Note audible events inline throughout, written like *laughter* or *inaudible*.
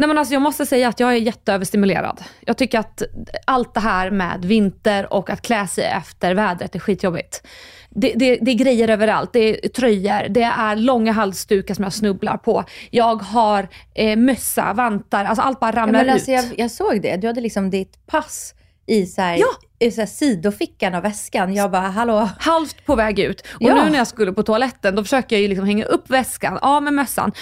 Nej men alltså jag måste säga att jag är jätteöverstimulerad. Jag tycker att allt det här med vinter och att klä sig efter vädret är skitjobbigt. Det, det, det är grejer överallt. Det är tröjor, det är långa halsdukar som jag snubblar på. Jag har eh, mössa, vantar, alltså allt bara Ja, ramlar men ut. alltså jag, jag såg det. Du hade liksom ditt pass i, så här, Ja. I så här sidofickan av väskan. Jag bara, hallå? halvt på väg ut. Och Ja. nu när jag skulle på toaletten, då försöker jag ju liksom hänga upp väskan, av med mössan.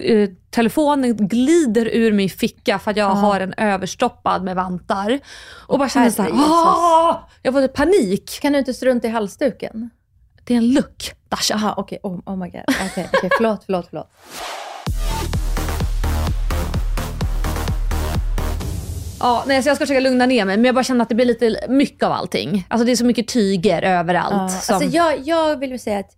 Eh, telefonen glider ur min ficka för att jag har en överstoppad med vantar. Och bara känner såhär, jag får panik. Kan du inte strunta i halsduken? Det är en look, Dasha. Jaha, okej. Oh, oh my god. Okej, okej. förlåt, förlåt, förlåt. Ja, nej, så jag ska försöka lugna ner mig, men jag bara känner att det blir lite mycket av allting. Alltså det är så mycket tyger överallt. Ja, som... Alltså jag, jag vill säga att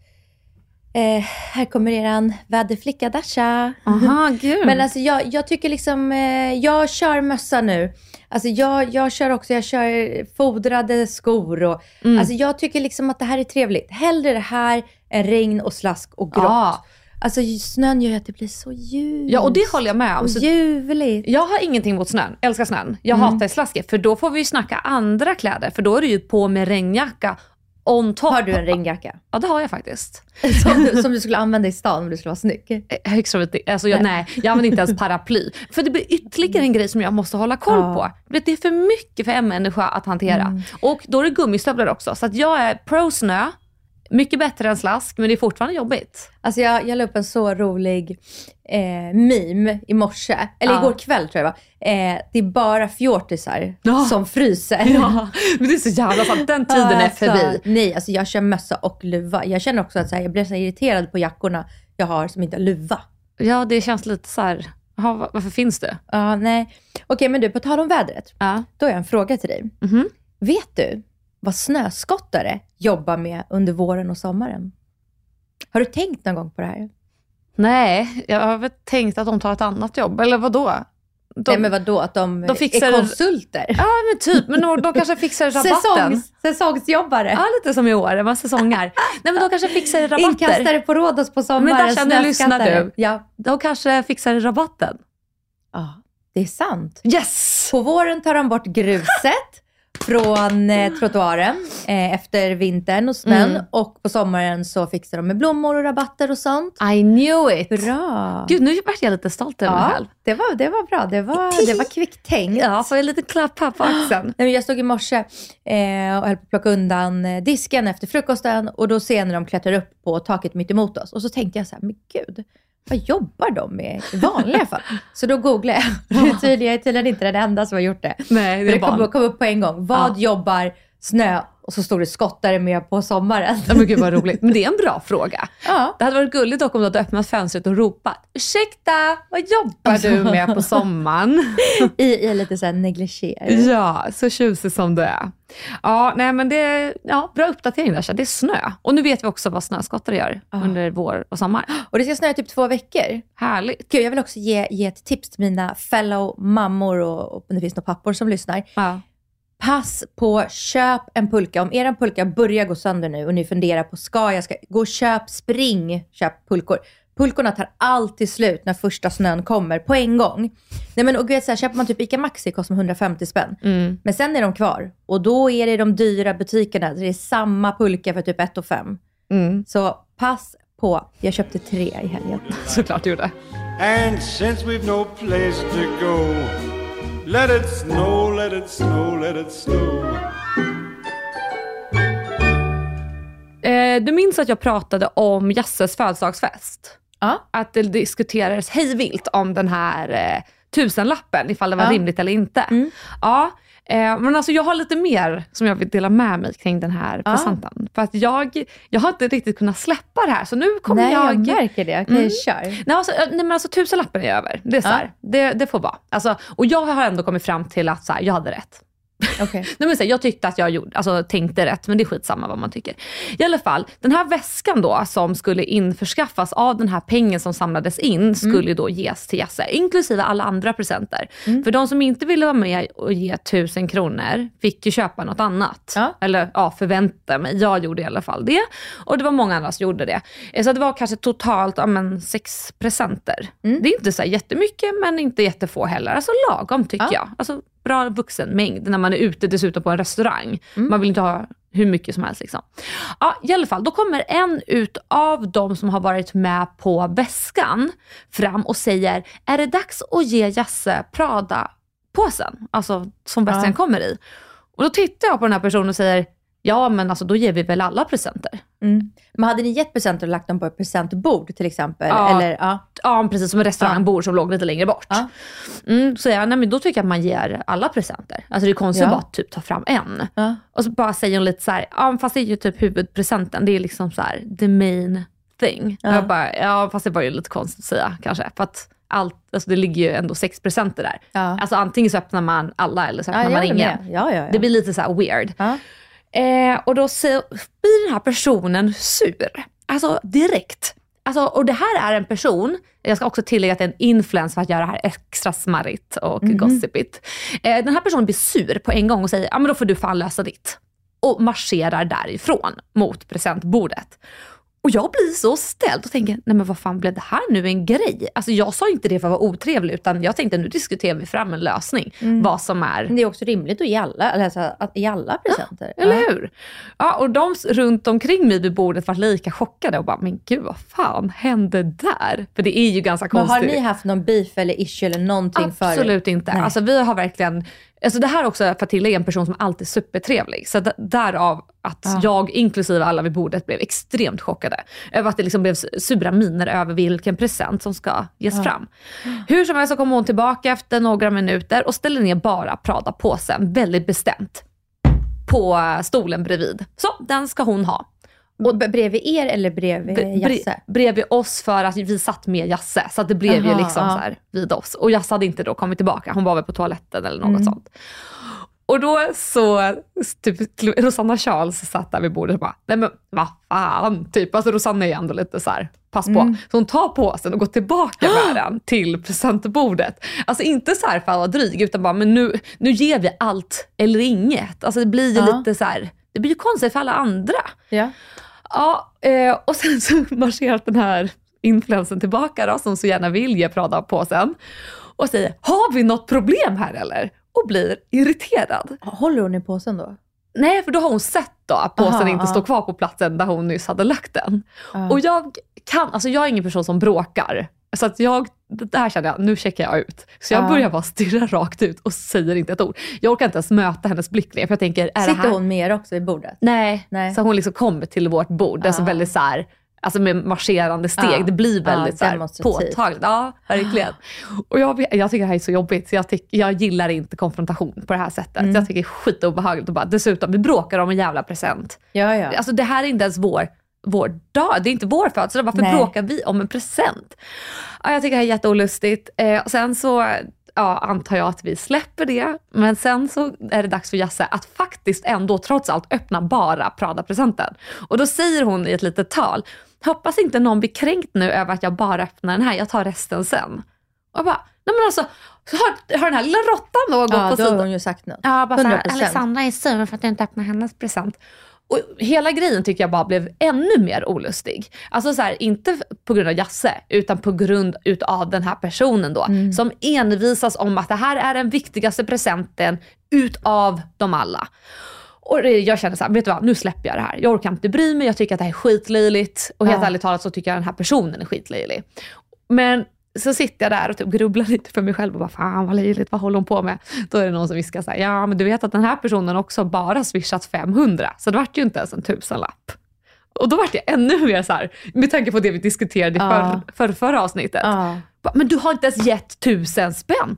eh, här kommer eran väderflicka Dasha. Aha, *laughs* gud. Men alltså jag, jag tycker liksom, eh, jag kör mössa nu. Alltså jag, jag kör också, jag kör fodrade skor och Mm. alltså jag tycker liksom att det här är trevligt. Hellre det här än regn och slask och grått. Ja. Alltså snön gör ju att det blir så ljust. ja, och det håller jag med om. Så ljuvligt. Jag har ingenting mot snön, älskar snön. Jag Mm. hatar slasket för då får vi ju snacka andra kläder för då är det ju på med regnjacka on top. Har du en regnjacka? Ja det har jag faktiskt. *laughs* Som du, som du skulle använda i stan om du skulle vara snygg? Eh, Extrovert, alltså jag, nej, jag använder inte ens paraply. För det blir ytterligare en grej som jag måste hålla koll Ja. på. Det är för mycket för en människa att hantera. Och då är det gummistövlar också. Så att jag är pro snö, mycket bättre än slask, men det är fortfarande jobbigt. Alltså jag, jag la upp en så rolig eh, meme i morse, eller Ja. igår kväll tror jag det var. Eh, det är bara fjortisar Ja. som fryser. Ja, men det är så jävla sant. Den tiden är Alltså, förbi. Nej, alltså jag kör mössa och luva. Jag känner också att så här, jag blir så irriterad på jackorna jag har som inte har luva. Ja, det känns lite så här, jaha, va- varför finns det? Ja, nej. Okej, men du, på tal om vädret. Ja. Då har jag en fråga till dig. Mhm. Vet du vad snöskottare jobbar med under våren och sommaren? Har du tänkt någon gång på det här? Nej, jag har väl tänkt att de tar ett annat jobb, eller vad då? De, Nej, men vadå? Att de, de fixar- är konsulter? Ja, men typ. Men de, de kanske fixar *laughs* rabatten. Säsongs, säsongsjobbare? Ja, lite som i år. Man säsongar. Nej, men de kanske fixar rabatter. Inkastare på Rhodos på sommaren. Men Dasha, nu lyssnar du. Ja. De kanske fixar rabatten. ja, det är sant. Yes! På våren tar de bort gruset *laughs* från eh, trottoaren eh, efter vintern och snön. Mm. Och på sommaren så fixar de med blommor och rabatter och sånt. I knew it. Bra! Gud, nu vart jag lite stolt över mig ja, själv. det var, det var bra. Det var, det var kvickt tänkt. Ja, får jag lite klapp här på axeln. Nej, jag stod i morse eh, och höll på att plocka undan eh, disken efter frukosten och då ser jag när de klättrar upp på taket mitt emot oss. Och så tänkte jag så här, men gud, vad jobbar de med i vanliga fall? Så då googlade jag. *laughs* Det är tydligen- inte den enda som har gjort det. Nej, det det kom, kom upp på en gång. Vad Ja. jobbar snö? Och så stod det skottare med på sommaren. Ja, men gud vad roligt. Men det är en bra fråga. *laughs* Ja. Det hade varit gulligt dock om du hade öppnat fönstret och ropat Ursäkta, vad jobbar du med på sommaren? *laughs* I, i lite såhär negligé. Ja, så tjusig som du är. Ja, nej men det är ja, bra uppdatering Dasha. Det är snö. Och nu vet vi också vad snöskottare gör under vår och sommar. *gasps* Och det ska snöa typ två veckor. Härligt. Gud, jag vill också ge, ge ett tips till mina fellow mammor och, och om det finns några pappor som lyssnar. Ja. Pass på, köp en pulka. Om er pulka börjar gå sönder nu och ni funderar på, ska jag, ska gå och köp, spring, köp pulkor. Pulkorna tar alltid slut när första snön kommer på en gång. Nej men och vet så här, köper man typ ICA Maxi kostar de 150 spänn. Mm. Men sen är de kvar och då är det de dyra butikerna. Det är samma pulka för typ 1 5. Mm. Så pass på. Jag köpte tre i helgen. Såklart du gjorde. And since we've no place to go, let it snow, let it snow, let it snow. Eh, du minns att jag pratade om Jasses födelsedagsfest? Ja. Att det diskuterades hejvilt om den här eh, tusenlappen, ifall det var Ja. rimligt eller inte. Mm. Ja, eh, men alltså jag har lite mer som jag vill dela med mig kring den här Ja. presenten. För att jag, jag har inte riktigt kunnat släppa det här, så nu kommer Nej, jag... jag... märker det. Okej, Mm. kör. Nej, alltså, eh, nej men alltså tusenlappen är över. Det är så här, det, det får vara. Alltså, och jag har ändå kommit fram till att så här, jag hade rätt. *laughs* Nej, men så jag tyckte att jag gjorde, alltså, tänkte rätt, men det är skitsamma vad man tycker. I alla fall, den här väskan då som skulle införskaffas av den här pengen som samlades in skulle ju då ges till Jasse, inklusive alla andra presenter. För de som inte ville vara med och ge 1000 kronor fick ju köpa något annat. Ja. Eller ja, förvänta mig. Jag gjorde i alla fall det. Och det var många andra som gjorde det. Eh, Så det var kanske totalt ja, men, sex presenter. Det är inte så här jättemycket, men inte jättefå heller. Alltså lagom tycker Ja. jag. Alltså bra vuxenmängd när man är ute dessutom på en restaurang. Man vill inte ha hur mycket som helst. Liksom. Ja, I alla fall, då kommer en utav de som har varit med på väskan fram och säger, är det dags att ge Jasse Prada-påsen? Alltså som väskan Ja. kommer i. Och då tittar jag på den här personen och säger, ja men alltså då ger vi väl alla presenter. Mm. Men hade ni gett presenter och lagt dem på ett presentbord till exempel? Ja. Eller, ja. Ja, precis som en restaurangbord som låg lite längre bort. Ja. Mm, så jag, nej men då tycker jag att man ger alla presenter. Alltså det är konstigt Ja. att bara typ ta fram en. Ja. Och så bara säger hon lite så här, ja fast det är ju typ huvudpresenten, det är liksom så här the main thing. Ja. Jag bara, ja fast det var ju lite konstigt att säga kanske. För att allt, alltså det ligger ju ändå sex presenter där. Ja. Alltså antingen så öppnar man alla eller så Ja, öppnar man ingen. Ja, ja, ja. Det blir lite så här weird. Eh, och då blir den här personen sur. Alltså direkt. Alltså, och det här är en person, jag ska också tillägga att det är en influencer för att göra det här extra smarrigt och gossipigt. Eh, den här personen blir sur på en gång och säger, ja men då får du fan lösa ditt. Och marscherar därifrån mot presentbordet. Och jag blir så ställd och tänker, nej men vad fan blev det här nu en grej? Alltså jag sa inte det för att vara otrevlig utan jag tänkte nu diskuterar vi fram en lösning. Vad som är Men det är också rimligt att ge alla, alltså, att ge alla presenter. eller Ja. hur? Ja, och de runt omkring mig vid bordet var lika chockade och bara, men gud vad fan hände där? För det är ju ganska Men konstigt. har ni haft någon beef eller issue eller någonting förut? Absolut inte. Nej. Alltså, vi har verkligen, alltså, det här är också för att tillägga en person som alltid är supertrevlig. Så därav att Ja. jag, inklusive alla vid bordet, blev extremt chockade. Över att det liksom blev sura miner över vilken present som ska ges fram. Hur som helst så kommer hon tillbaka efter några minuter och ställer ner bara Prada-påsen väldigt bestämt på stolen bredvid. Så den ska hon ha. Och bredvid er eller bredvid Bre- Jasse? bredvid oss för att vi satt med Jasse. Så att det blev ju Aha, liksom ja. så här vid oss. Och Jasse hade inte då kommit tillbaka. Hon var väl på toaletten eller något Mm. sånt. Och då så, typ, Rosanna Charles satt där vid bordet och bara, nej men vad fan, typ. Alltså Rosanna är ju ändå lite så här, pass på. Mm. Så hon tar påsen och går tillbaka med *gasps* den till presentbordet. Alltså inte så här för att vara dryg, utan bara, men nu, nu ger vi allt eller inget. Alltså det blir ju Ja. lite så här, det blir ju konstigt för alla andra. Ja. Ja, eh, och sen så *laughs* marscherar den här influensen tillbaka då, som så gärna vill ge Prada påsen och säger, har vi något problem här eller? Och blir irriterad. Håller hon i påsen då? Nej, för då har hon sett då att påsen Aha, inte står kvar på platsen där hon nyss hade lagt den. Ja. Och jag kan, alltså jag är ingen person som bråkar. Så att jag, det där kände jag, nu checkar jag ut. Så jag Ja. börjar bara stirra rakt ut och säger inte ett ord. Jag orkar inte ens möta hennes blick längre, för jag tänker, är det Sitter här... hon med er också vid bordet? Nej. Nej. så hon liksom kommer till vårt bord. Det är så Ja. väldigt så här, alltså med marscherande steg. Ja. Det blir Ja, väldigt så här påtagligt. Ja, verkligen. Och jag, jag tycker det här är så jobbigt. Så jag, tyck, jag gillar inte konfrontation på det här sättet. Mm. Jag tycker det är skitobehagligt. Och bara, dessutom, vi bråkar om en jävla present. Ja, ja. Alltså det här är inte ens vår, vår dag. Det är inte vår födelsedag. Varför Nej. bråkar vi om en present? Ja, jag tycker det här är jätteolustigt. Eh, och sen så ja, antar jag att vi släpper det. Men sen så är det dags för Jasse att faktiskt ändå trots allt öppna bara Prada-presenten. Och då säger hon i ett litet tal, hoppas inte någon blir kränkt nu över att jag bara öppnar den här, jag tar resten sen. Och jag bara, nej men alltså, har, har den här lilla råttan då gått ja på då har sidan? hon ju sagt något. Ja, bara såhär, 100%. Alexandra är sur för att jag inte öppnar hennes present. Och hela grejen tycker jag bara blev ännu mer olustig. Alltså så här, inte på grund av Jasse, utan på grund utav den här personen då. Som envisas om att det här är den viktigaste presenten utav dem alla. Och det- jag kände så här, vet du vad, nu släpper jag det här. Jag orkar inte bry mig, jag tycker att det här är skitlöjligt. Och helt Ja. ärligt talat så tycker jag den här personen är skitlöjlig. Men så sitter jag där och typ grubblar lite för mig själv och bara, fan vad löjligt, vad håller hon på med? Då är det någon som viskar så här, ja men du vet att den här personen också bara swishat 500, så det vart ju inte ens en tusenlapp. Och då vart jag ännu mer så här, med tanke på det vi diskuterade i Ja. för, för, förra avsnittet. Bara, Men du har inte ens gett tusen spänn.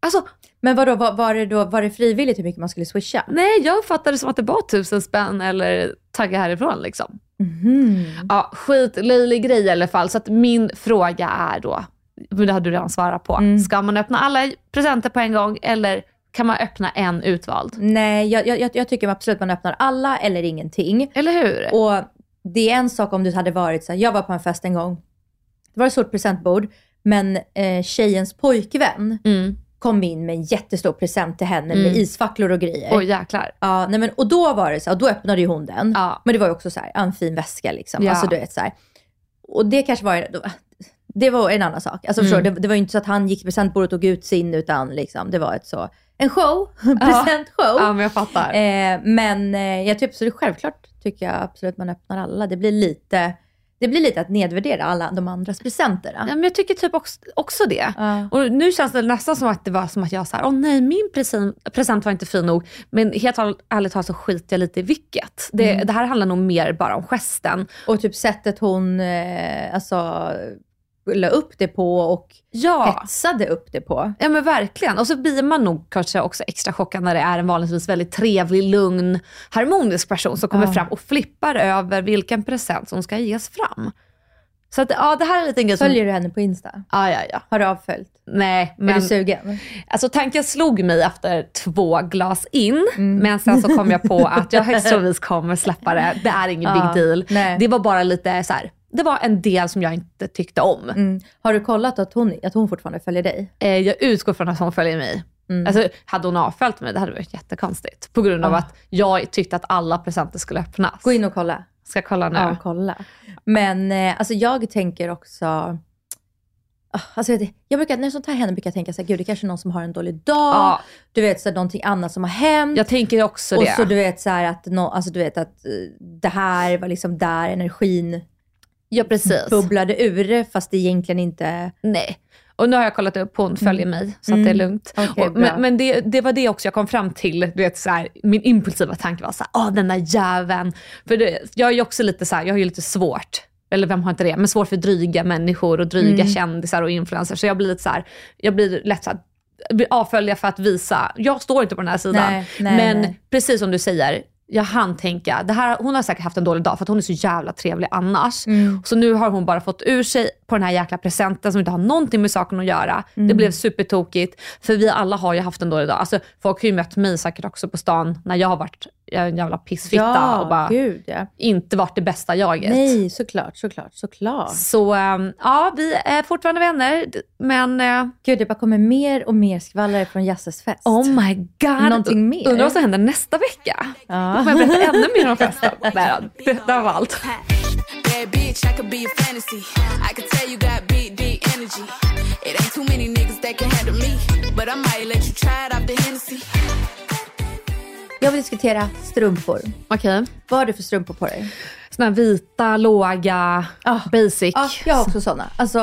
Alltså, Men vadå, var, var, det då, var det frivilligt hur mycket man skulle swisha? nej jag uppfattade det som att det var tusen spänn eller tagga härifrån liksom. Mhm. Ja, skitlöjlig grej i alla fall. Så att min fråga är då, det har du redan svarat på. Mm. Ska man öppna alla presenter på en gång eller kan man öppna en utvald? Nej, jag, jag, jag tycker absolut man öppnar alla eller ingenting. Eller hur? Och det är en sak om du hade varit så här, jag var på en fest en gång. Det var ett stort presentbord, men eh, tjejens pojkvän Mm. Kom in med en jättestor present till henne med Mm. isfacklor och grejer. Oj jäklar. Ja, nej men, och då var det så och då öppnade ju hon den. Ja. Men det var ju också så här, en fin väska liksom. Ja. Alltså du vet så här. Och det kanske var, det var en annan sak. Alltså förstår du, det, det var ju inte så att han gick till presentbordet och tog ut sin, utan liksom, det var ett så, en show, *laughs* presentshow. Ja men jag fattar. Eh, men eh, jag tycker absolut, självklart tycker jag absolut man öppnar alla. Det blir lite, det blir lite att nedvärdera alla de andras presenter. Ja, men jag tycker typ också, också det. Ja. Och nu känns det nästan som att det var som att jag sa, åh nej min present, present var inte fin nog. Men helt ärligt talat så skiter jag lite i vilket. Det, Mm. det här handlar nog mer bara om gesten. Och typ sättet hon eh, alltså, la upp det på och Ja. hetsade upp det på. Ja men verkligen. Och så blir man nog kanske också extra chockad när det är en vanligtvis väldigt trevlig, lugn, harmonisk person som kommer Ja. fram och flippar över vilken present som ska ges fram. Så att, ja, det här är en grej som... Följer du henne på Insta? Ja, ja, ja. Har du avföljt? Nej, Är men du sugen? alltså, tanken slog mig efter två glas in, Mm. men sen så kom jag på att jag högst troligtvis kommer släppa det. Det är ingen *laughs* Ja, big deal. nej. Det var bara lite så här. Det var en del som jag inte tyckte om. Mm. Har du kollat att hon, att hon fortfarande följer dig? Eh, jag utgår från att hon följer mig. Mm. Alltså, hade hon avföljt mig, det hade varit jättekonstigt. På grund av Ah. att jag tyckte att alla presenter skulle öppnas. Gå in och kolla. Ska kolla nu? Ja, kolla. Men eh, alltså jag tänker också, Ah, alltså, jag, brukar, när sånt här händer brukar jag tänka så här, gud det kanske är någon som har en dålig dag, Ja. du vet så här, någonting annat som har hänt. Jag tänker också och det. så du vet så här, att, no, alltså, du vet, att eh, det här var liksom där energin ja, precis. bubblade ur, fast det egentligen inte... Nej. Och nu har jag kollat upp, hon följer mig, så att det är lugnt. Mm. Okej, och, bra. men men det, det var det också jag kom fram till. Du vet, så här, min impulsiva tanke var så här, åh den där jäveln. För det, jag är ju också lite så här, jag har ju lite svårt, eller vem har inte det, men svårt för dryga människor och dryga Mm. kändisar och influencers. Så jag blir lite så här, jag blir lätt så här, avfölja för att visa, jag står inte på den här sidan. Nej, nej, men nej. precis som du säger, jag hann tänka, det här, hon har säkert haft en dålig dag för att hon är så jävla trevlig annars. Mm. Så nu har hon bara fått ur sig på den här jäkla presenten som inte har någonting med saken att göra. Det Mm. blev supertokigt. För vi alla har ju haft en dålig dag. Alltså, folk har ju mött mig säkert också på stan när jag har varit en jävla pissfitta ja, och bara gud ja. inte varit det bästa jaget. Nej, såklart, såklart, såklart. Så ähm, ja, vi är fortfarande vänner. Men äh, Gud, det bara kommer mer och mer skvaller från Jasses fest. oh my god. Någonting mer? Undrar vad som händer nästa vecka. Ja. Kommer jag berätta ännu mer om festen? Nej, då, det, det var allt. Jag vill diskutera strumpor. Okej. Vad har du för strumpor på dig? Såna här vita, låga, Ah. basic. Ja, jag har också sådana. Alltså,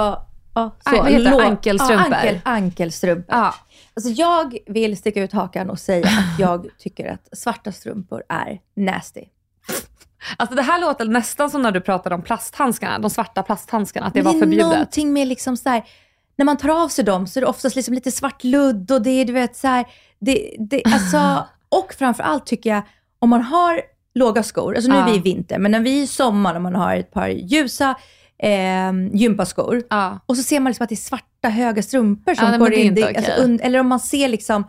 ja, så. Vad heter det? Ankelstrumpor? Ankel, ankelstrumpor. Ja. Alltså jag vill sticka ut hakan och säga att jag *laughs* tycker att svarta strumpor är nasty. Alltså det här låter nästan som när du pratade om plasthandskarna, de svarta plasthandskarna, att det Men var är förbjudet. någonting med liksom så här, när man tar av sig dem så är det oftast liksom lite svart ludd och det är du vet så här, det, det, alltså, och framför allt tycker jag, om man har låga skor, alltså nu är vi i vinter, men när vi är i sommar och man har ett par ljusa eh, gympaskor, och så ser man liksom att det är svarta höga strumpor som nej, går men det är in. inte Det, alltså, okej. und- eller om man ser liksom,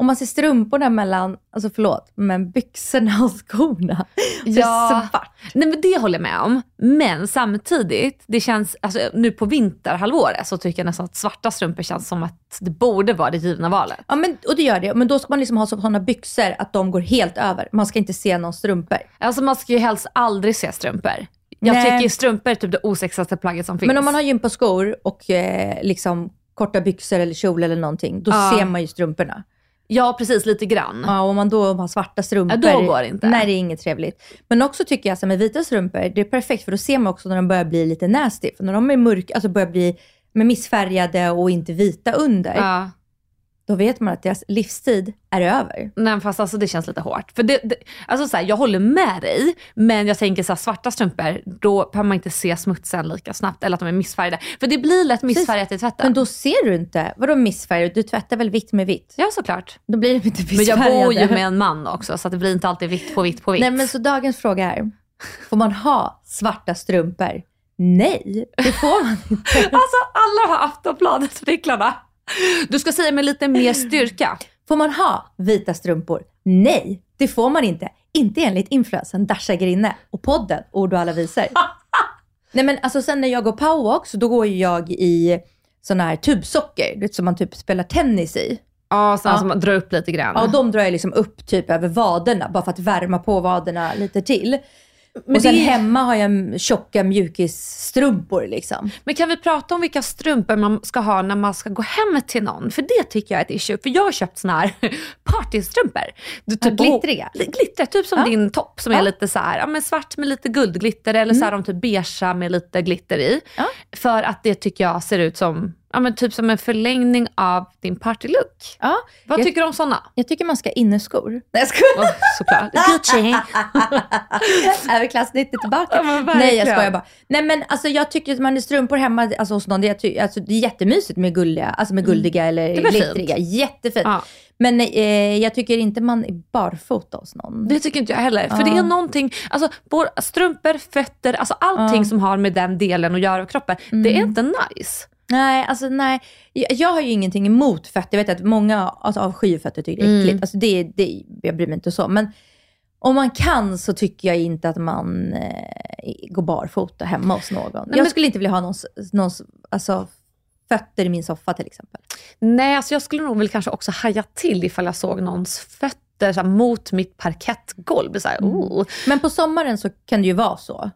om man ser strumporna mellan, alltså förlåt, men byxorna och skorna. Ja. svart. Nej men det håller jag med om. Men samtidigt, det känns, alltså, nu på vinterhalvåret så tycker jag nästan att svarta strumpor känns som att det borde vara det givna valet. Ja, men, och det gör det. Men då ska man liksom ha sådana byxor att de går helt över. Man ska inte se någon strumpor. Alltså man ska ju helst aldrig se strumpor. Jag Nej. tycker strumpor är typ det osexigaste plagget som finns. Men om man har gympaskor och eh, liksom korta byxor eller kjol eller någonting, då Ja. ser man ju strumporna. Ja, precis. Lite grann. Ja, och om man då har svarta strumpor. Ja, då går det inte. Nej, det är inget trevligt. Men också tycker jag att med vita strumpor, det är perfekt för då ser man också när de börjar bli lite nasty. För när de är mörka, alltså börjar bli med missfärgade och inte vita under, Ja. Då vet man att deras livstid är över. Nej fast alltså det känns lite hårt. För det, det, alltså så här, jag håller med dig, men jag tänker så här, svarta strumpor, då behöver man inte se smutsen lika snabbt eller att de är missfärgade. För det blir lätt missfärgat i tvätten. Men då ser du inte. Vadå missfärgad? Du tvättar väl vitt med vitt? Ja såklart. Då blir de inte Men missfärgade. jag bor ju med en man också så det blir inte alltid vitt på vitt på vitt. Nej men så dagens fråga är, får man ha svarta strumpor? Nej, det får man inte. *laughs* Alltså alla de här Aftonbladet-artiklarna. Du ska säga med lite mer styrka. Får man ha vita strumpor? Nej, det får man inte. Inte enligt influensen Dasha Grinne och podden Ord och alla visor. *laughs* Nej men alltså sen när jag går powerwalk så då går ju jag i sån här tubsocker, du vet, som man typ spelar tennis i. Ja, så Ja. man drar upp lite grann. Ja, de drar jag liksom upp typ över vaderna bara för att värma på vaderna lite till. Och sen det- hemma har jag tjocka mjukisstrumpor liksom. Men kan vi prata om vilka strumpor man ska ha när man ska gå hem till någon? För det tycker jag är ett issue. För jag har köpt såna här *laughs* partystrumpor. Du, Ja, glittriga? Li- Glittriga, typ som Ja. din topp som Ja. är lite så här, ja, men svart med lite guldglitter eller så här, de typ beigea med lite glitter i. Ja. För att det tycker jag ser ut som, ja, men typ som en förlängning av din partylook. Ja, Vad jag, tycker du om sådana? jag tycker man ska ha inneskor. Nej jag skojar. Oh, såklart. *laughs* Gucci. är vi klass 90 tillbaka? Ja, Nej jag skojar bara. Nej men alltså jag tycker att man är strumpor hemma alltså, hos någon, det är, alltså, det är jättemysigt med gulliga, alltså med guldiga eller Mm. Det var fint. glittriga. Jättefint. Ja. Men eh, jag tycker inte man är barfota hos någon. Det tycker inte jag heller. För det är någonting, alltså strumpor, fötter, alltså allting som har med den delen att göra av kroppen. Det är inte nice. Nej, alltså nej. Jag, har ju ingenting emot fötter. Jag vet att många alltså, avskyr fötter tycker det är äckligt. Alltså, det, det, jag bryr mig inte så. Men om man kan så tycker jag inte att man eh, går barfota hemma hos någon. jag men- skulle inte vilja ha någons, någons alltså, fötter i min soffa till exempel. Nej, alltså jag skulle nog väl kanske också haja till ifall jag såg någons fötter så här, mot mitt parkettgolv. Så här, oh. Men på sommaren så kan det ju vara så.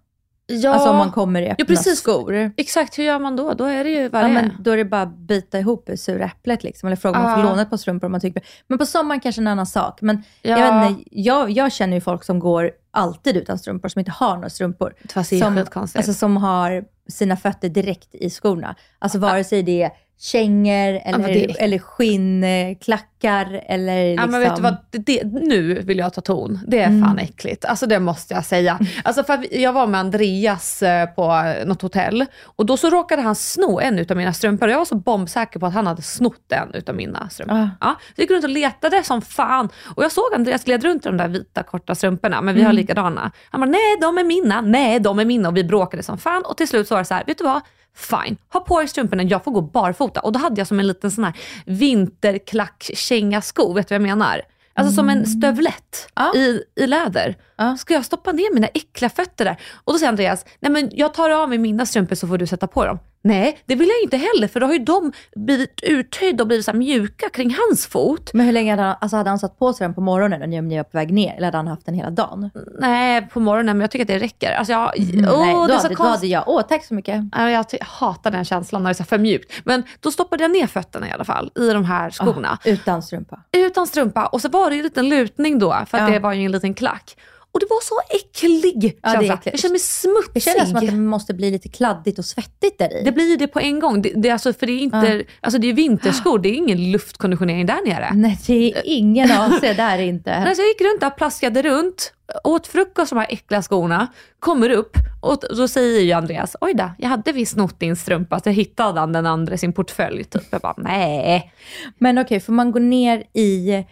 Ja, Alltså om man kommer i öppna precis. skor. exakt. Hur gör man då? Då är det ju vad Ja, det är. då är det bara att bita ihop det sura äpplet liksom. Eller fråga om man får Ja. låna ett par strumpor om man tycker Men på sommaren kanske en annan sak. Men Ja. jag, vet inte, jag, jag känner ju folk som går alltid utan strumpor, som inte har några strumpor. Det som, alltså, som har sina fötter direkt i skorna. Alltså vare sig det är kängor eller, men det eller skinnklackar eller Ja, liksom... men vet du vad, det, det, nu vill jag ta ton. Det är fan äckligt. Alltså det måste jag säga. Alltså för jag var med Andreas eh, på något hotell och då så råkade han sno en utav mina strumpor jag var så bombsäker på att han hade snott en utav mina strumpor. Ah. Ja, så jag gick runt och letade som fan och jag såg Andreas gled runt i de där vita korta strumporna, men vi har likadana. Han bara, nej de är mina, nej de är mina och vi bråkade som fan och till slut så var det så här, vet du vad? Fine, ha på er strumporna, jag får gå barfota. Och då hade jag som en liten sån här vinterklack-kängasko, vet du vad jag menar? Alltså som en stövlett Ja. i, i läder. Ja. Ska jag stoppa ner mina äckliga fötter där? Och då säger Andreas, nej men jag tar av mig mina strumpor så får du sätta på dem. Nej, det vill jag inte heller för då har ju de blivit uttöjda och blivit så mjuka kring hans fot. Men hur länge hade han, alltså hade han satt på sig den på morgonen när ni var på väg ner? Eller hade han haft den hela dagen? Nej, på morgonen, men jag tycker att det räcker. Alltså jag, Mm, åh, nej, det då, är så hade, då hade jag, åh tack så mycket. Ja, Jag ty- hatar den känslan när det är så för mjukt. Men då stoppade jag ner fötterna i alla fall i de här skorna. Utan strumpa. Utan strumpa. Och så var det ju en liten lutning då, för att Ja. det var ju en liten klack. Och det var så äcklig Ja, känsla. jag kände mig smutsig. Det känns som att det måste bli lite kladdigt och svettigt där i. Det blir ju det på en gång. Det, det, är alltså, för det är inte, alltså det är vinterskor, det är ingen luftkonditionering där nere. Nej, det är ingen AC där inte. *laughs* Nej, så jag gick runt där, plaskade runt, åt frukost de här äckliga skorna, kommer upp och då säger ju Andreas, oj då, jag hade visst snott din strumpa, så hittade han den andra i sin portfölj. Typ. Jag bara, nej. Men okej, får man gå ner i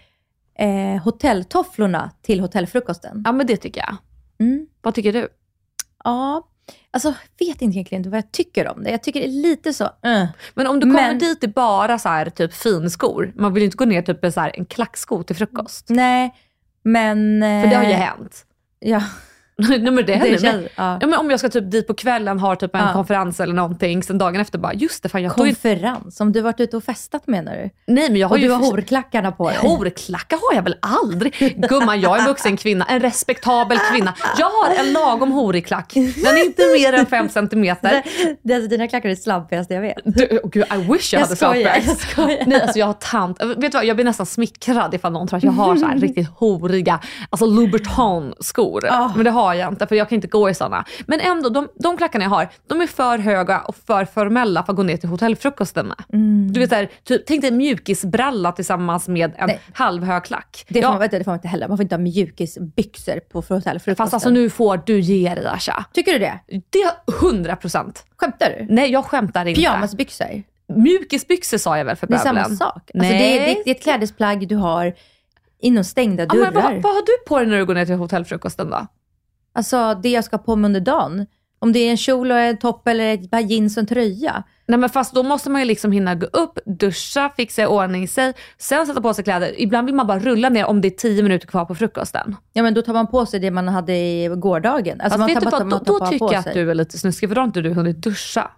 eh, hotelltofflorna till hotellfrukosten? Ja men det tycker jag. Mm. Vad tycker du? Ja, alltså vet inte egentligen vad jag tycker om det. Jag tycker det är lite så, uh. Men om du kommer Men- dit i bara så här, typ finskor, man vill ju inte gå ner typ med så här, en klacksko till frukost. Nej, men... För det har ju eh, hänt. Ja. *laughs* Nej men det händer Det känns- ja. Ja, men om jag ska typ dit på kvällen, har typ en Ja. konferens eller någonting, sen dagen efter bara, just det, fan jag. Konferens, om du varit ute och festat menar du? Nej men jag har Och ju... du har horklackarna på dig? Horklackar har jag väl aldrig? Gumman, jag är en vuxen kvinna, en respektabel kvinna. Jag har en lagom horig klack. Den är inte mer än fem centimeter. *laughs* Det, alltså, dina klackar är det slampigaste jag vet. Du, oh gud, I wish jag, Jag hade skojar. Nej, alltså jag har tant. Vet du vad, jag blir nästan smickrad ifall någon tror att jag har så här riktigt horiga, alltså Louboutin-skor. Ah. Men det har jag inte, för jag kan inte gå i sådana. Men ändå, de, de klackarna jag har, de är för höga och för formella för att gå ner till hotellfrukosten med. Du vet, här, typ, tänk dig mjukisbralla tillsammans med en Nej. halvhög klack. Det får, Ja, man, vet det får man inte heller. Man får inte ha mjukisbyxor på hotellfrukosten. Fast alltså nu får du ge dig Asha. Tycker du det? Det är 100 procent. Skämtar du? Nej jag skämtar inte. Pyjamasbyxor? Mjukisbyxor sa jag väl för Det är samma bövelen? sak. Alltså, Nej. det, är, det, det är ett klädesplagg du har inom stängda Ja, dörrar. men vad, vad har du på dig när du går ner till hotellfrukosten då? Alltså det jag ska ha på mig under dagen. Om det är en kjol och en topp eller ett par jeans och en tröja. Nej men fast då måste man ju liksom hinna gå upp, duscha, fixa i ordning sig, sen sätta på sig kläder. Ibland vill man bara rulla ner om det är 10 minuter kvar på frukosten. Ja men då tar man på sig det man hade i gårdagen. Alltså, man vet du vad, då, då tycker jag att du är lite snuskig för då har inte du hunnit duscha.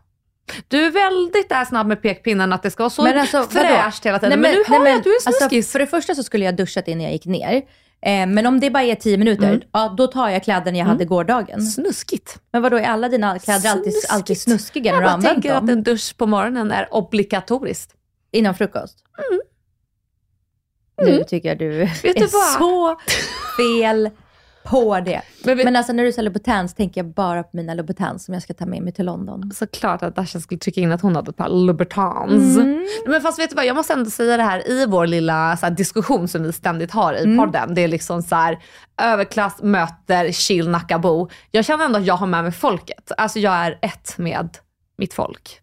Du är väldigt där snabb med pekpinnen att det ska vara så Men alltså, vadå? fräscht hela tiden. Nej, men, nu hör jag att du är alltså, snuskis. För det första så skulle jag duschat innan jag gick ner. Eh, men om det bara är 10 minuter, Mm. ja, då tar jag kläderna jag hade gårdagen. Snuskigt. Men vadå, är alla dina kläder alltid, alltid snuskiga när Jag du har bara använt tänker dem? att en dusch på morgonen är obligatoriskt. Innan frukost? Mm. Nu tycker jag du Vet är du så *laughs* fel på det. Men Men, vet- alltså när du säger Louboutins tänker jag bara på mina Louboutins som jag ska ta med mig till London. Såklart att Dasha skulle trycka in att hon hade ett par Louboutins. Mm. Men fast vet du vad, jag måste ändå säga det här i vår lilla så här, diskussion som vi ständigt har i Mm. podden. Det är liksom så här, överklass möter chill Nackabo. Jag känner ändå att jag har med mig folket. Alltså jag är ett med mitt folk.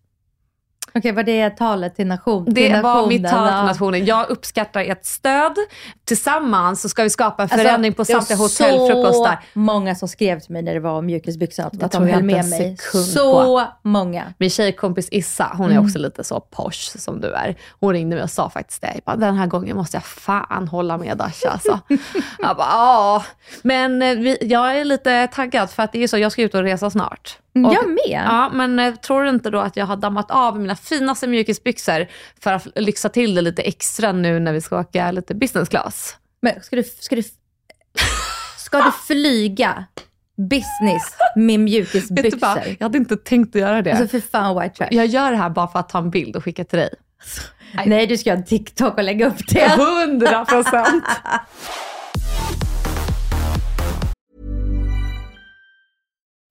Okej, vad det är talet till nation? till Det var nationen, mitt tal till nationen. Jag uppskattar ert stöd. Tillsammans så ska vi skapa en Alltså, förändring på det var samtliga hotellfrukostar. så många som skrev till mig när det var om mjukisbyxorna, att, Det att de höll med mig. Så många. Min tjejkompis Issa, hon är Mm. också lite så posh som du är. Hon ringde mig och sa faktiskt det. Jag bara, den här gången måste jag fan hålla med Dasha. Alltså. *laughs* jag bara, ja. Men eh, vi, jag är lite taggad för att det är så, jag ska ut och resa snart. Mm, Och- jag med. Ja, men eh, tror du inte då att jag har dammat av mina finaste mjukisbyxor för att lyxa till det lite extra nu när vi ska åka lite business class? Men ska du, ska du, ska du flyga business med mjukisbyxor? bara, jag hade inte tänkt att göra det. Alltså för fan white trash. jag gör det här bara för att ta en bild och skicka till dig. Nej, du ska en TikTok och lägga upp det. Hundra procent! *laughs*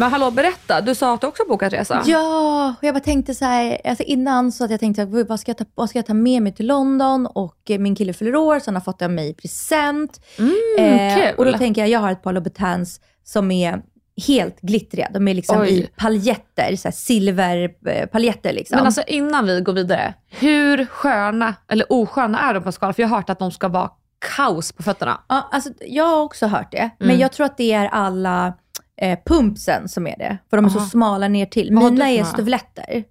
Men hallå, berätta. Du sa att du också bokat resa. Ja, och jag bara tänkte så här, alltså innan så att jag tänkte, "Gud, vad ska, jag ta, vad ska jag ta med mig till London? Och eh, min kille fyller år, så han har fått av mig i present. Mm, Eh, kul. och då tänker jag, jag har ett par Louboutins som är helt glittriga. De är liksom Oj. i paljetter, så silverpaljetter liksom. Men alltså innan vi går vidare, hur sköna eller osköna är de på skalan? För jag har hört att de ska vara kaos på fötterna. Ja, alltså, jag har också hört det, men Mm. jag tror att det är alla eh, pumpsen som är det. För de är så Aha. smala ner till. Vad har Mina du för är några? stövletter.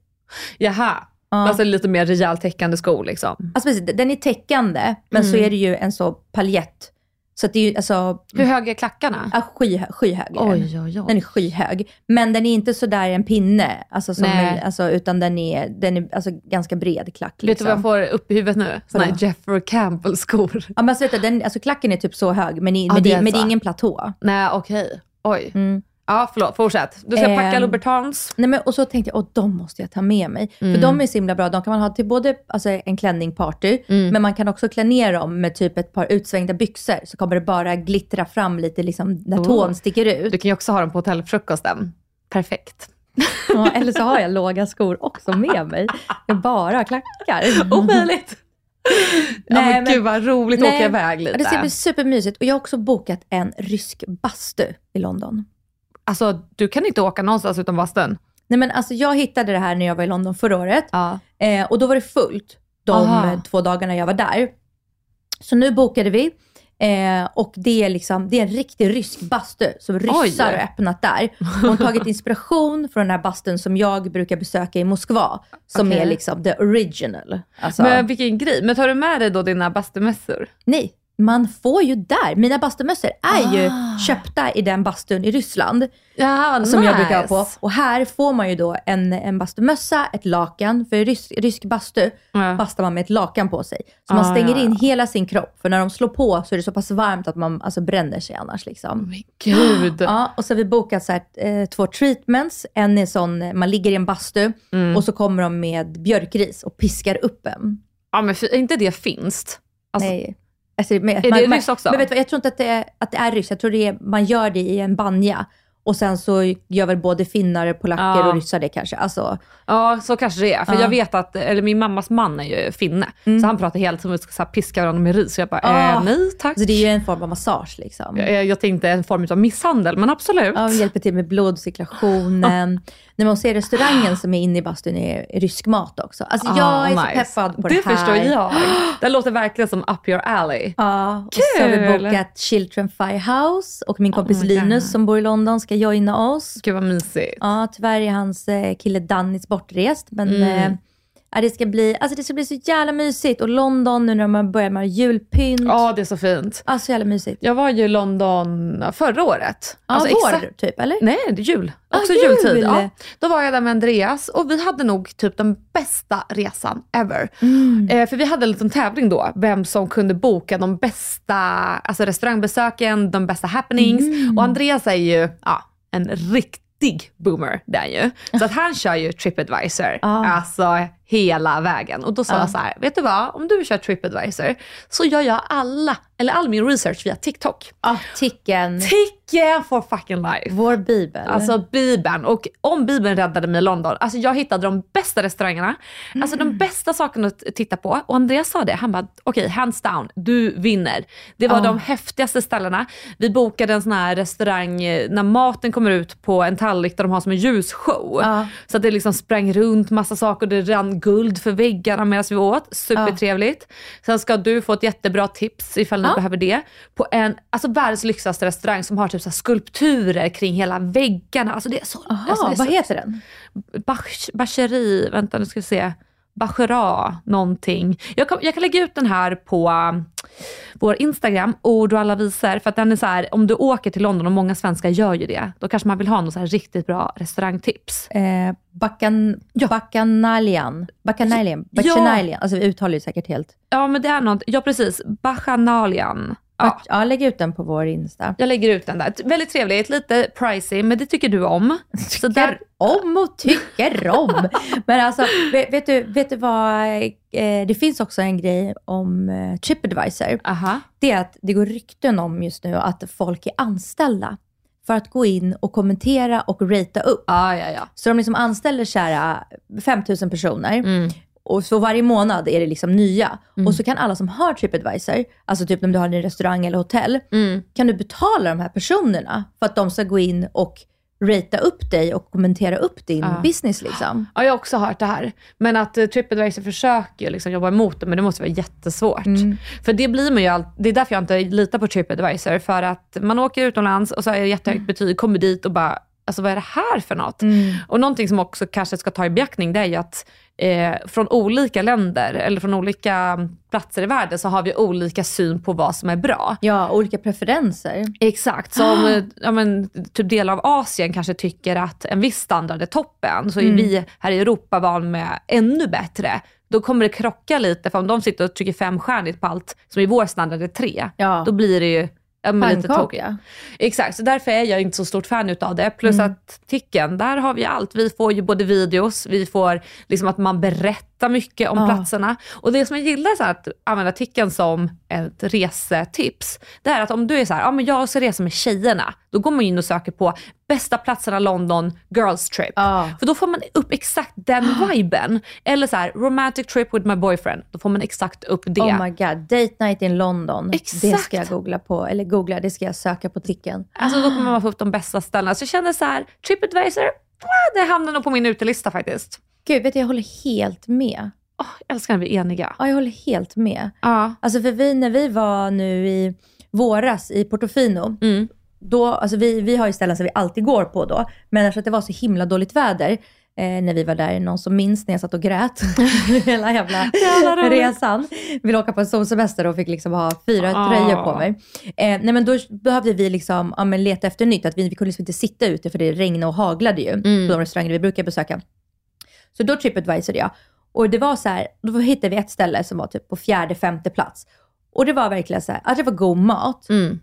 Jaha, Ja. alltså lite mer rejält täckande skor liksom. Alltså precis, den är täckande, men så Mm. är det ju en så paljett. Så att det är ju alltså... Hur höga är klackarna? Ja, sky, skyhög är den. Oj, oj, oj. Den är skyhög. Men den är inte sådär en pinne, alltså, som Nej. en, alltså, utan den är, den är alltså, ganska bred klack. Vet du Liksom. vad jag får upp i huvudet nu? Såna här Vadå? Jeffrey Campbell-skor. Ja, men alltså, vet du, den, alltså, klacken är typ så hög, men, i, men, det det, är men det är så. ingen platå. Nej, okej. Oj. Mm. Ja, förlåt. Fortsätt. Du ska packa Ehm, Louboutins. Nej, men, och så tänkte jag, åh, de måste jag ta med mig. Mm. För de är så himla bra. De kan man ha till både alltså, en klänning-party, Mm. men man kan också klä ner dem med typ ett par utsvängda byxor. Så kommer det bara glittra fram lite liksom, när Oh. tån sticker ut. Du kan ju också ha dem på hotellfrukosten. Perfekt. Ja, eller så har jag låga skor också med mig. Jag bara klackar. *laughs* Omöjligt. Ja, Nej, men, men- gud vad roligt att åka iväg lite. Det ska bli supermysigt. Och jag har också bokat en rysk bastu i London. Alltså, du kan inte åka någonstans utan bastun. Nej men alltså jag hittade det här när jag var i London förra året. Ja. Eh, och då var det fullt de Aha. två dagarna jag var där. Så nu bokade vi. Eh, och det är, liksom, det är en riktig rysk bastu som ryssar har öppnat där. Hon har tagit inspiration från den här bastun som jag brukar besöka i Moskva. Som Okej. är liksom the original. Alltså, Men vilken grej. Men tar du med dig då dina bastumössor? Nej, man får ju där. Mina bastumössor är ju Ah. köpta i den bastun i Ryssland. Ja, som jag nice. brukar ha på. Och här får man ju då en, en bastumössa, ett lakan. För i rysk, rysk bastu Ja. bastar man med ett lakan på sig. Så man Ah, stänger ja, in hela sin kropp. För när de slår på så är det så pass varmt att man alltså, bränner sig annars. Liksom. Men gud. Ja, och så har vi bokat så här, eh, två treatments. En är sån, man ligger i en bastu Mm. och så kommer de med björkris och piskar upp en. Ja, men för, är inte det finst? Alltså, Nej. Alltså, men, Är det man, ryss också? Men vet du, jag tror inte att det är, att det är ryss. Jag tror det är, man gör det i en banja. Och sen så gör väl både finnar, polacker Ja. och ryssar det kanske. Alltså, Ja, så kanske det är. För Ja. jag vet att, eller min mammas man är ju finne. Så han pratar hela tiden om att vi ska så piska varandra med ris. Så jag bara, Ah. eh, nej tack. alltså det är ju en form av massage liksom. jag, jag tänkte en form av misshandel, men absolut. Ja, hjälper till med blodcirkulationen. När man ser restaurangen som är inne i bastun är rysk mat också. Alltså jag Ah, är så nice. peppad på det det här. förstår jag. *gasps* Det låter verkligen som up your alley. Ja, och så har vi bokat Children Firehouse och min kompis Oh my God. Linus som bor i London ska joina oss. Gud vad mysigt. Ja, tyvärr är hans eh, kille Dannis bortrest, men Mm. Ja, det, ska bli, alltså det ska bli så jävla mysigt. Och London nu när man börjar med julpynt. Ja, det är så fint. Ja, så jävla mysigt. Jag var ju i London förra året. Ja, Alltså, vår exakt- typ, eller? Nej, det är jul. Ah, Också jul. jultid. Ja. Då var jag där med Andreas och vi hade nog typ den bästa resan ever. Mm. Eh, för vi hade en liten tävling då, vem som kunde boka de bästa alltså restaurangbesöken, de bästa happenings. Mm. Och Andreas är ju ja, en riktig boomer, det är ju. Så att han kör ju Tripadvisor, *laughs* Ah. alltså hela vägen. Och då sa Ah. jag så här, vet du vad? Om du kör Tripadvisor så gör jag alla, eller all min research via TikTok. Ja, Ticken. Ticken for fucking life. Vår bibel. Alltså Bibeln. Och om Bibeln räddade mig i London, alltså jag hittade de bästa restaurangerna, alltså de bästa sakerna att titta på. Och Andreas sa det, han bara okej hands down, du vinner. Det var Ja. de häftigaste ställena. Vi bokade en sån här restaurang eh, när maten kommer ut på en tallrik där de har som en ljusshow. Ja. Så att det liksom sprang runt massa saker och det rann guld för väggarna medan vi åt. Supertrevligt. Sen ska du få ett jättebra tips ifall ni Ja. behöver det. På en, alltså världens lyxigaste restaurang som har typ så skulpturer kring hela väggarna. Alltså det är så... Aha, alltså det är vad så, heter den? Bach, Bacheri, vänta nu ska vi se. Bachera någonting. Jag kan, jag kan lägga ut den här på um, vår Instagram, ord och alla visor. För att den är så här, om du åker till London och många svenskar gör ju det, då kanske man vill ha något så här riktigt bra restaurangtips. Eh, Bacan, Bacanalian. Bacanalian. Ja. Bacanalian. Alltså vi uttalar ju säkert helt. Ja men det är något, ja precis, Bachanalian. Ja, Ja. lägg ut den på vår Insta. jag lägger ut den där. Väldigt trevligt, lite pricey, men det tycker du om. Så där, Tycker om och tycker om. *laughs* Men alltså, vet, vet, du, vet du vad? Eh, det finns också en grej om eh, Tripadvisor. aha. Det är att det går rykten om just nu att folk är anställda för att gå in och kommentera och ratea upp. Ja, ja, ja. Så de liksom anställer kära 5000 personer. Mm. Och så varje månad är det liksom nya. Och så kan alla som har Tripadvisor, alltså typ om du har en restaurang eller hotell, Mm. kan du betala de här personerna för att de ska gå in och ratea upp dig och kommentera upp din Ja. business liksom. Ja, jag har också hört det här. Men att uh, Tripadvisor försöker liksom jobba emot det, men det måste vara jättesvårt. Mm. För det blir man ju all... Det är därför jag inte litar på Tripadvisor. För att man åker utomlands och så är det Mm. jättehögt betyg, kommer dit och bara, alltså vad är det här för något? Och någonting som också kanske ska ta i beaktning, det är ju att eh, från olika länder, eller från olika platser i världen, så har vi olika syn på vad som är bra. Ja, olika preferenser. Exakt, som eh, ja, men, typ delar av Asien kanske tycker att en viss standard är toppen, så är Mm. vi här i Europa van med ännu bättre. Då kommer det krocka lite, för om de sitter och trycker femstjärnigt på allt som i vår standard är tre, Ja. då blir det ju men lite. Exakt, så därför är jag inte så stort fan utav det. Plus Mm. att Ticken, där har vi allt. Vi får ju både videos, vi får liksom att man berättar mycket om Ja. platserna. Och det som jag gillar så att använda Ticken som ett resetips, det är att om du är så här, ja men jag ska resa med tjejerna, då går man in och söker på bästa platserna London, girls trip. Ja. För då får man upp exakt den *gasps* viben. Eller så här, romantic trip with my boyfriend, då får man exakt upp det. Oh my god, date night in London. Det Exakt. ska jag googla på, eller googla, det ska jag söka på ticken. Alltså då kommer man få upp de bästa ställena. Så jag känner så här, Tripadvisor, det hamnar nog på min utelista faktiskt. Gud, vet du, jag håller helt med. Oh, jag älskar när vi är eniga. Ja, jag håller helt med. Ja. Alltså för vi, när vi var nu i våras i Portofino, Mm. då, alltså vi, vi har ju ställen som vi alltid går på då, men eftersom att det var så himla dåligt väder, eh, när vi var där, någon som minns när jag satt och grät *laughs* hela jävla resan. Ville åka på en solsemester och fick liksom ha fyra Ah. tröjor på mig. Eh, nej men då behövde vi liksom, ja, men leta efter nytt, att vi, vi kunde liksom inte sitta ute för det regnade och haglade ju Mm. på de restauranger vi brukar besöka. Så då tripadvisorade jag. Och det var så här, då hittade vi ett ställe som var typ på fjärde, femte plats. Och det var verkligen så här, att det var god mat, Mm.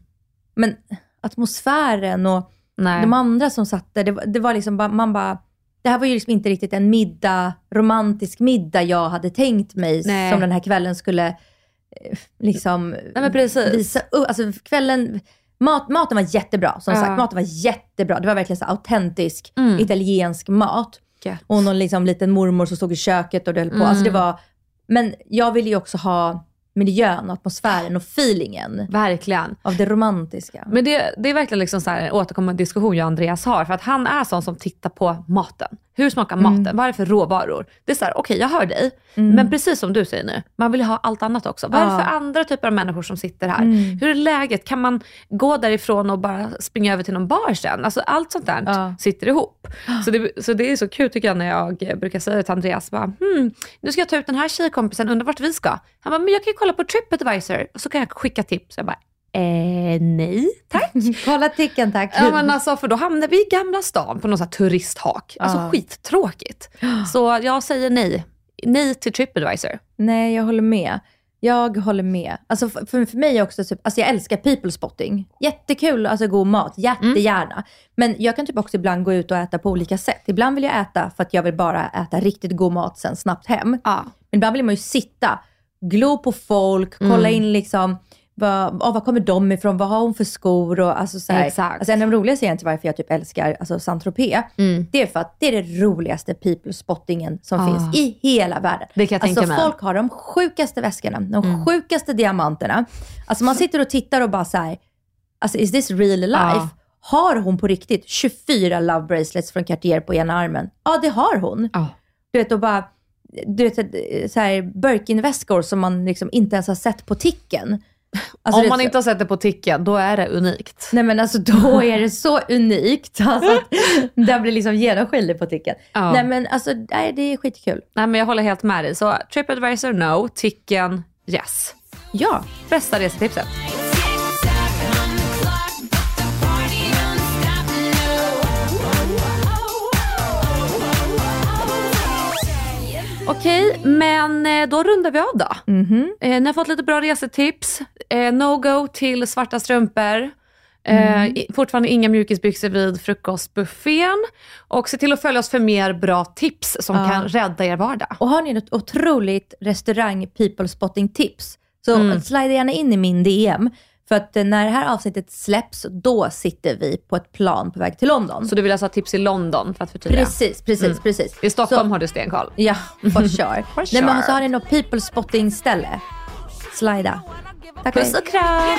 men atmosfären och Nej. de andra som satt där, det, var- det var liksom bara, man bara, det här var ju liksom inte riktigt en middag, romantisk middag jag hade tänkt mig Nej. som den här kvällen skulle eh, liksom Nej, visa upp. Alltså kvällen, mat, maten var jättebra som Ja. sagt. Maten var jättebra. Det var verkligen så autentisk Mm. italiensk mat. Gött. Och någon liksom liten mormor som stod i köket och det höll på. Mm. Alltså det var, men jag ville ju också ha miljön, atmosfären och feelingen Verkligen. av det romantiska. Men det, det är verkligen liksom så här en återkommande diskussion jag och Andreas har. För att han är sån som tittar på maten. Hur smakar maten? Vad är det för råvaror? Det är så här, okej jag hör dig. Men precis som du säger nu, man vill ju ha allt annat också. Vad är det för andra typer av människor som sitter här? Hur är läget? Kan man gå därifrån och bara springa över till någon bar sen? Alltså allt sånt där Ja. sitter ihop. Så det, så det är så kul tycker jag när jag brukar säga till Andreas, bara, hmm, nu ska jag ta ut den här tjejkompisen, undrar vart vi ska? Han bara, men jag kan ju kolla på Tripadvisor och så kan jag skicka tips. Jag bara, eh, nej tack. *laughs* Kolla ticken tack. Ja men alltså för då hamnar vi i Gamla stan på någon sån turisthak. Alltså Ja. skittråkigt. Så jag säger nej. Nej till Tripadvisor. Nej, jag håller med. Jag håller med. Alltså för, för mig är också, typ, alltså jag älskar people spotting. Jättekul, alltså god mat, jättegärna. Men jag kan typ också ibland gå ut och äta på olika sätt. Ibland vill jag äta för att jag vill bara äta riktigt god mat sen snabbt hem. Ja. Men ibland vill man ju sitta, glo på folk, kolla in liksom, vad, ja, vad kommer de ifrån, vad har hon för skor och alltså så här. Exakt. Alltså en av de roligaste grejerna till varför jag typ älskar alltså Saint-Tropez, det är för att det är det roligaste people spottingen som Ah. finns i hela världen. Det kan jag alltså tänka mig. folk har de sjukaste väskorna, de sjukaste diamanterna. Alltså man sitter och tittar och bara så här, alltså is this real life? Ja. Har hon på riktigt 24 love bracelets från Cartier på ena armen? Ja, det har hon. Ja. Du vet, och bara, du vet, så här Birkin-väskor som man liksom inte ens har sett på ticken. Alltså, Om man så- inte har sett det på ticken, då är det unikt. Nej men alltså då *laughs* är det så unikt. Alltså den blir liksom genomskinlig på ticken. Ja. Nej men alltså, nej, det är skitkul. Nej men jag håller helt med dig. Så Tripadvisor no, Ticken yes. Ja. Bästa resetipset. Okej, men eh, då rundar vi av då. Eh, ni har fått lite bra resetips. Eh, no-go till svarta strumpor. Eh, i- fortfarande inga mjukisbyxor vid frukostbuffén. Och se till att följa oss för mer bra tips som Ja. kan rädda er vardag. Och har ni något otroligt restaurang people spotting tips så Mm. slida gärna in i min DM. För att när det här avsnittet släpps, då sitter vi på ett plan på väg till London. Så du vill alltså ha tips i London för att förtydliga? Precis, precis, precis. I Stockholm Så- har du stenkoll. Ja, *laughs* for sure. For Nej men sure. så har ni något people spotting ställe. Slida. Tack Puss och kram!